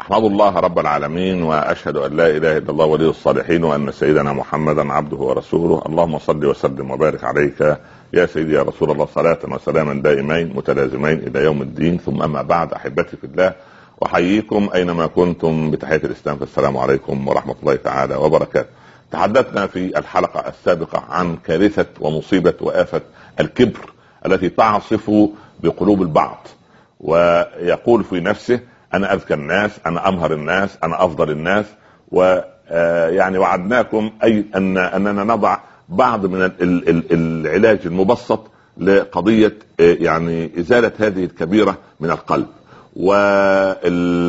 أحمد الله رب العالمين وأشهد أن لا إله إلا الله ولي الصالحين وأن سيدنا محمدا عبده ورسوله. اللهم صل وسلم وبارك عليك يا سيدي يا رسول الله صلاة وسلاما دائمين متلازمين إلى يوم الدين. ثم أما بعد أحبتي في الله أحييكم أينما كنتم بتحية الإسلام. فالسلام عليكم ورحمة الله تعالى وبركاته. تحدثنا في الحلقة السابقة عن كارثة ومصيبة وآفة الكبر التي تعصف بقلوب البعض ويقول في نفسه أنا أذكى الناس أنا أمهر الناس أنا أفضل الناس و آه، يعني وعدناكم أي أن أننا نضع بعض من العلاج المبسط لقضية آه، يعني إزالة هذه الكبيرة من القلب. والمهم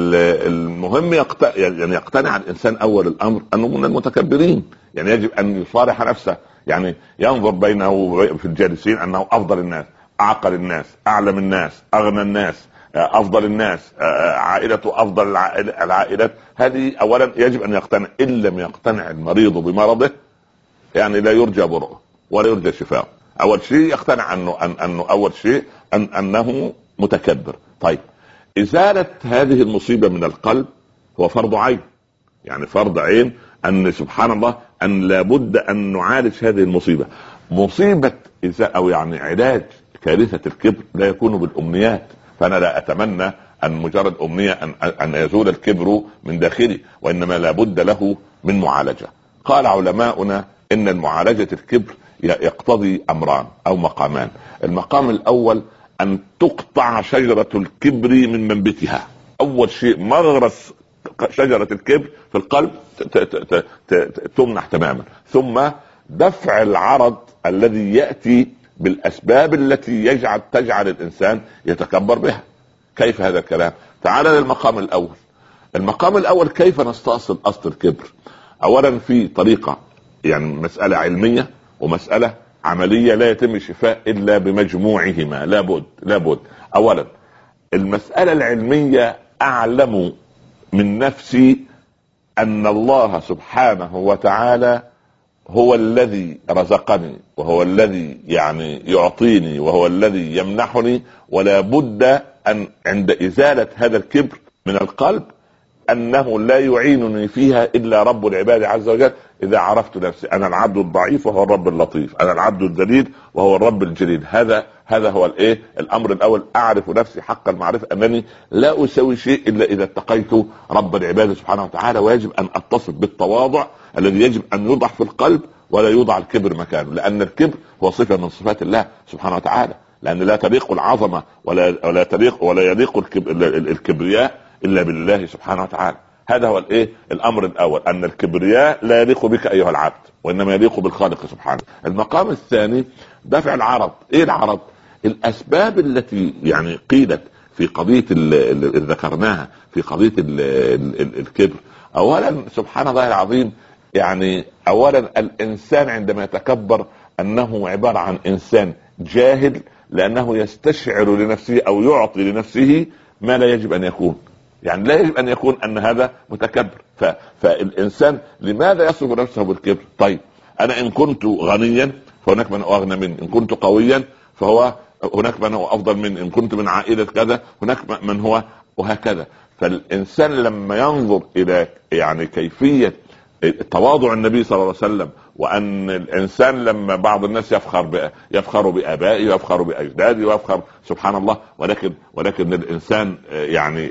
يعني يقتنع الإنسان أول الأمر أنه من المتكبرين. يعني يجب أن يصارح نفسه. يعني ينظر بينه في الجالسين أنه أفضل الناس أعقل الناس أعلم الناس أغنى الناس. أفضل الناس عائلته أفضل العائلات. هذه اولا يجب أن يقتنع. إن لم يقتنع المريض بمرضه يعني لا يرجى برؤه ولا يرجى شفاء أول شيء يقتنع أنه أن أنه أول شيء أن أنه متكبر. طيب إزالة هذه المصيبة من القلب هو فرض عين. يعني فرض عين أن سبحان الله أن لابد أن نعالج هذه المصيبة. مصيبة أو يعني علاج كارثة الكبر لا يكون بالأمنيات. فأنا لا أتمنى أن مجرد أمنية ان أن يزول الكبر من داخلي وإنما لابد له من معالجة. قال علماؤنا إن المعالجة الكبر يقتضي أمران أو مقامان. المقام الأول أن تقطع شجرة الكبر من منبتها. أول شيء مغرس شجرة الكبر في القلب تمنح تماما. ثم دفع العرض الذي يأتي بالأسباب التي يجعل تجعل الإنسان يتكبر بها. كيف هذا الكلام؟ تعال للمقام الأول. المقام الأول كيف نستأصل أصل الكبر؟ اولا في طريقة يعني مسألة علمية ومسألة عملية لا يتم الشفاء إلا بمجموعهما. لابد لابد اولا المسألة العلمية أعلم من نفسي أن الله سبحانه وتعالى هو الذي رزقني وهو الذي يعني يعطيني وهو الذي يمنحني ولا بد أن عند إزالة هذا الكبر من القلب أنه لا يعينني فيها إلا رب العباد عز وجل. إذا عرفت نفسي أنا العبد الضعيف وهو الرب اللطيف أنا العبد الذليل وهو الرب الجليل هذا هذا هو الإيه؟ الأمر الأول. أعرف نفسي حق المعرفة انني لا أسوي شيء إلا إذا اتقيت رب العباد سبحانه وتعالى. ويجب أن أتصف بالتواضع الذي يجب أن يوضع في القلب ولا يوضع الكبر مكانه لأن الكبر هو صفة من صفات الله سبحانه وتعالى لأن لا تليق العظمة ولا ولا تليق ولا يليق الكبرياء إلا بالله سبحانه وتعالى. هذا هو الإيه؟ الأمر الأول أن الكبرياء لا يليق بك أيها العبد وإنما يليق بالخالق سبحانه. المقام الثاني دفع العرض. إيه العرض؟ الأسباب التي يعني قيلت في قضية اللي ذكرناها في قضية الكبر. اولا سبحان الله العظيم يعني اولا الإنسان عندما يتكبر أنه عبارة عن إنسان جاهل لأنه يستشعر لنفسه أو يعطي لنفسه ما لا يجب أن يكون. يعني لا يجب أن يكون أن هذا متكبر. ف... فالإنسان لماذا يصف نفسه بالكبر؟ طيب أنا إن كنت غنيا فهناك من هو أغنى مني. إن كنت قويا فهو هناك من هو أفضل مني. إن كنت من عائلة كذا هناك من هو وهكذا. فالإنسان لما ينظر إلى يعني كيفية تواضع النبي صلى الله عليه وسلم وأن الإنسان لما بعض الناس يفخر يفخر بآبائه ويفخر بأجداده ويفخر سبحان الله ولكن ولكن الإنسان يعني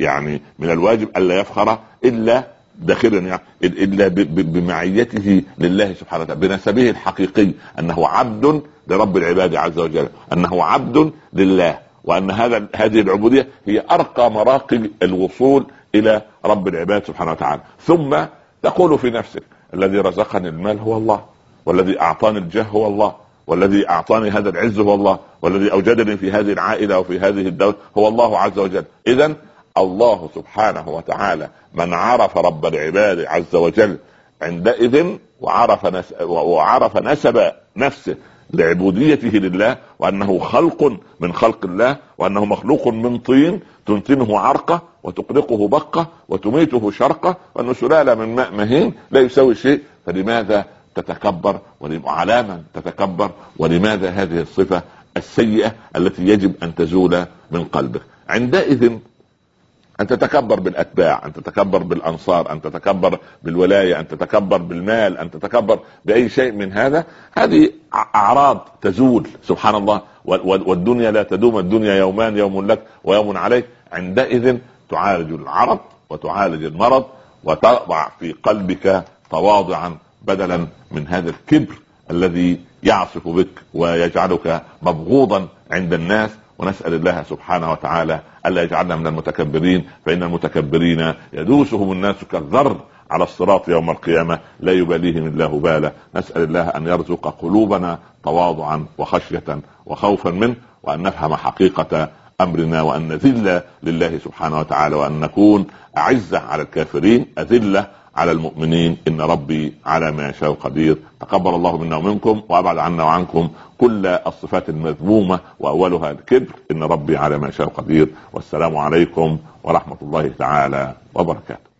يعني من الواجب ألا يفخر إلا داخلا يعني إلا بمعيته لله سبحانه وتعالى بنسبه الحقيقي أنه عبد لرب العباد عز وجل أنه عبد لله وأن هذا هذه العبودية هي أرقى مراقب الوصول إلى رب العباد سبحانه وتعالى. ثم تقول في نفسك الذي رزقني المال هو الله والذي أعطاني الجاه هو الله والذي أعطاني هذا العز هو الله والذي أوجدني في هذه العائلة وفي هذه الدولة هو الله عز وجل. اذا الله سبحانه وتعالى من عرف رب العباد عز وجل عندئذ وعرف وعرف نسب نفسه لعبوديته لله وأنه خلق من خلق الله وأنه مخلوق من طين تنتنه عرقة وتقلقه بقة وتميته شرقة وانه سلالة من ماء مهين لا يساوي شيء. فلماذا تتكبر وعلى تتكبر؟ ولماذا هذه الصفة السيئة التي يجب أن تزول من قلبك؟ عندئذ أن تتكبر بالأتباع أن تتكبر بالأنصار أن تتكبر بالولاية أن تتكبر بالمال أن تتكبر بأي شيء من هذا. هذه أعراض تزول سبحان الله والدنيا لا تدوم الدنيا يومان يوم لك ويوم عليك. عندئذ تعالج العرض وتعالج المرض وتضع في قلبك تواضعا بدلا من هذا الكبر الذي يعصف بك ويجعلك مبغوضا عند الناس ونسأل الله سبحانه وتعالى ألا يجعلنا من المتكبرين فإن المتكبرين يدوسهم الناس كالذر على الصراط يوم القيامة لا يباليهم الله بالا نسأل الله أن يرزق قلوبنا تواضعا وخشية وخوفا منه وأن نفهم حقيقة أمرنا وأن نذل لله سبحانه وتعالى وأن نكون أعزة على الكافرين أذلة على المؤمنين إن ربي على ما يشاء قدير. تقبل الله منا ومنكم وأبعد عنا وعنكم كل الصفات المذمومة وأولها الكبر. إن ربي على ما يشاء قدير. والسلام عليكم ورحمة الله تعالى وبركاته.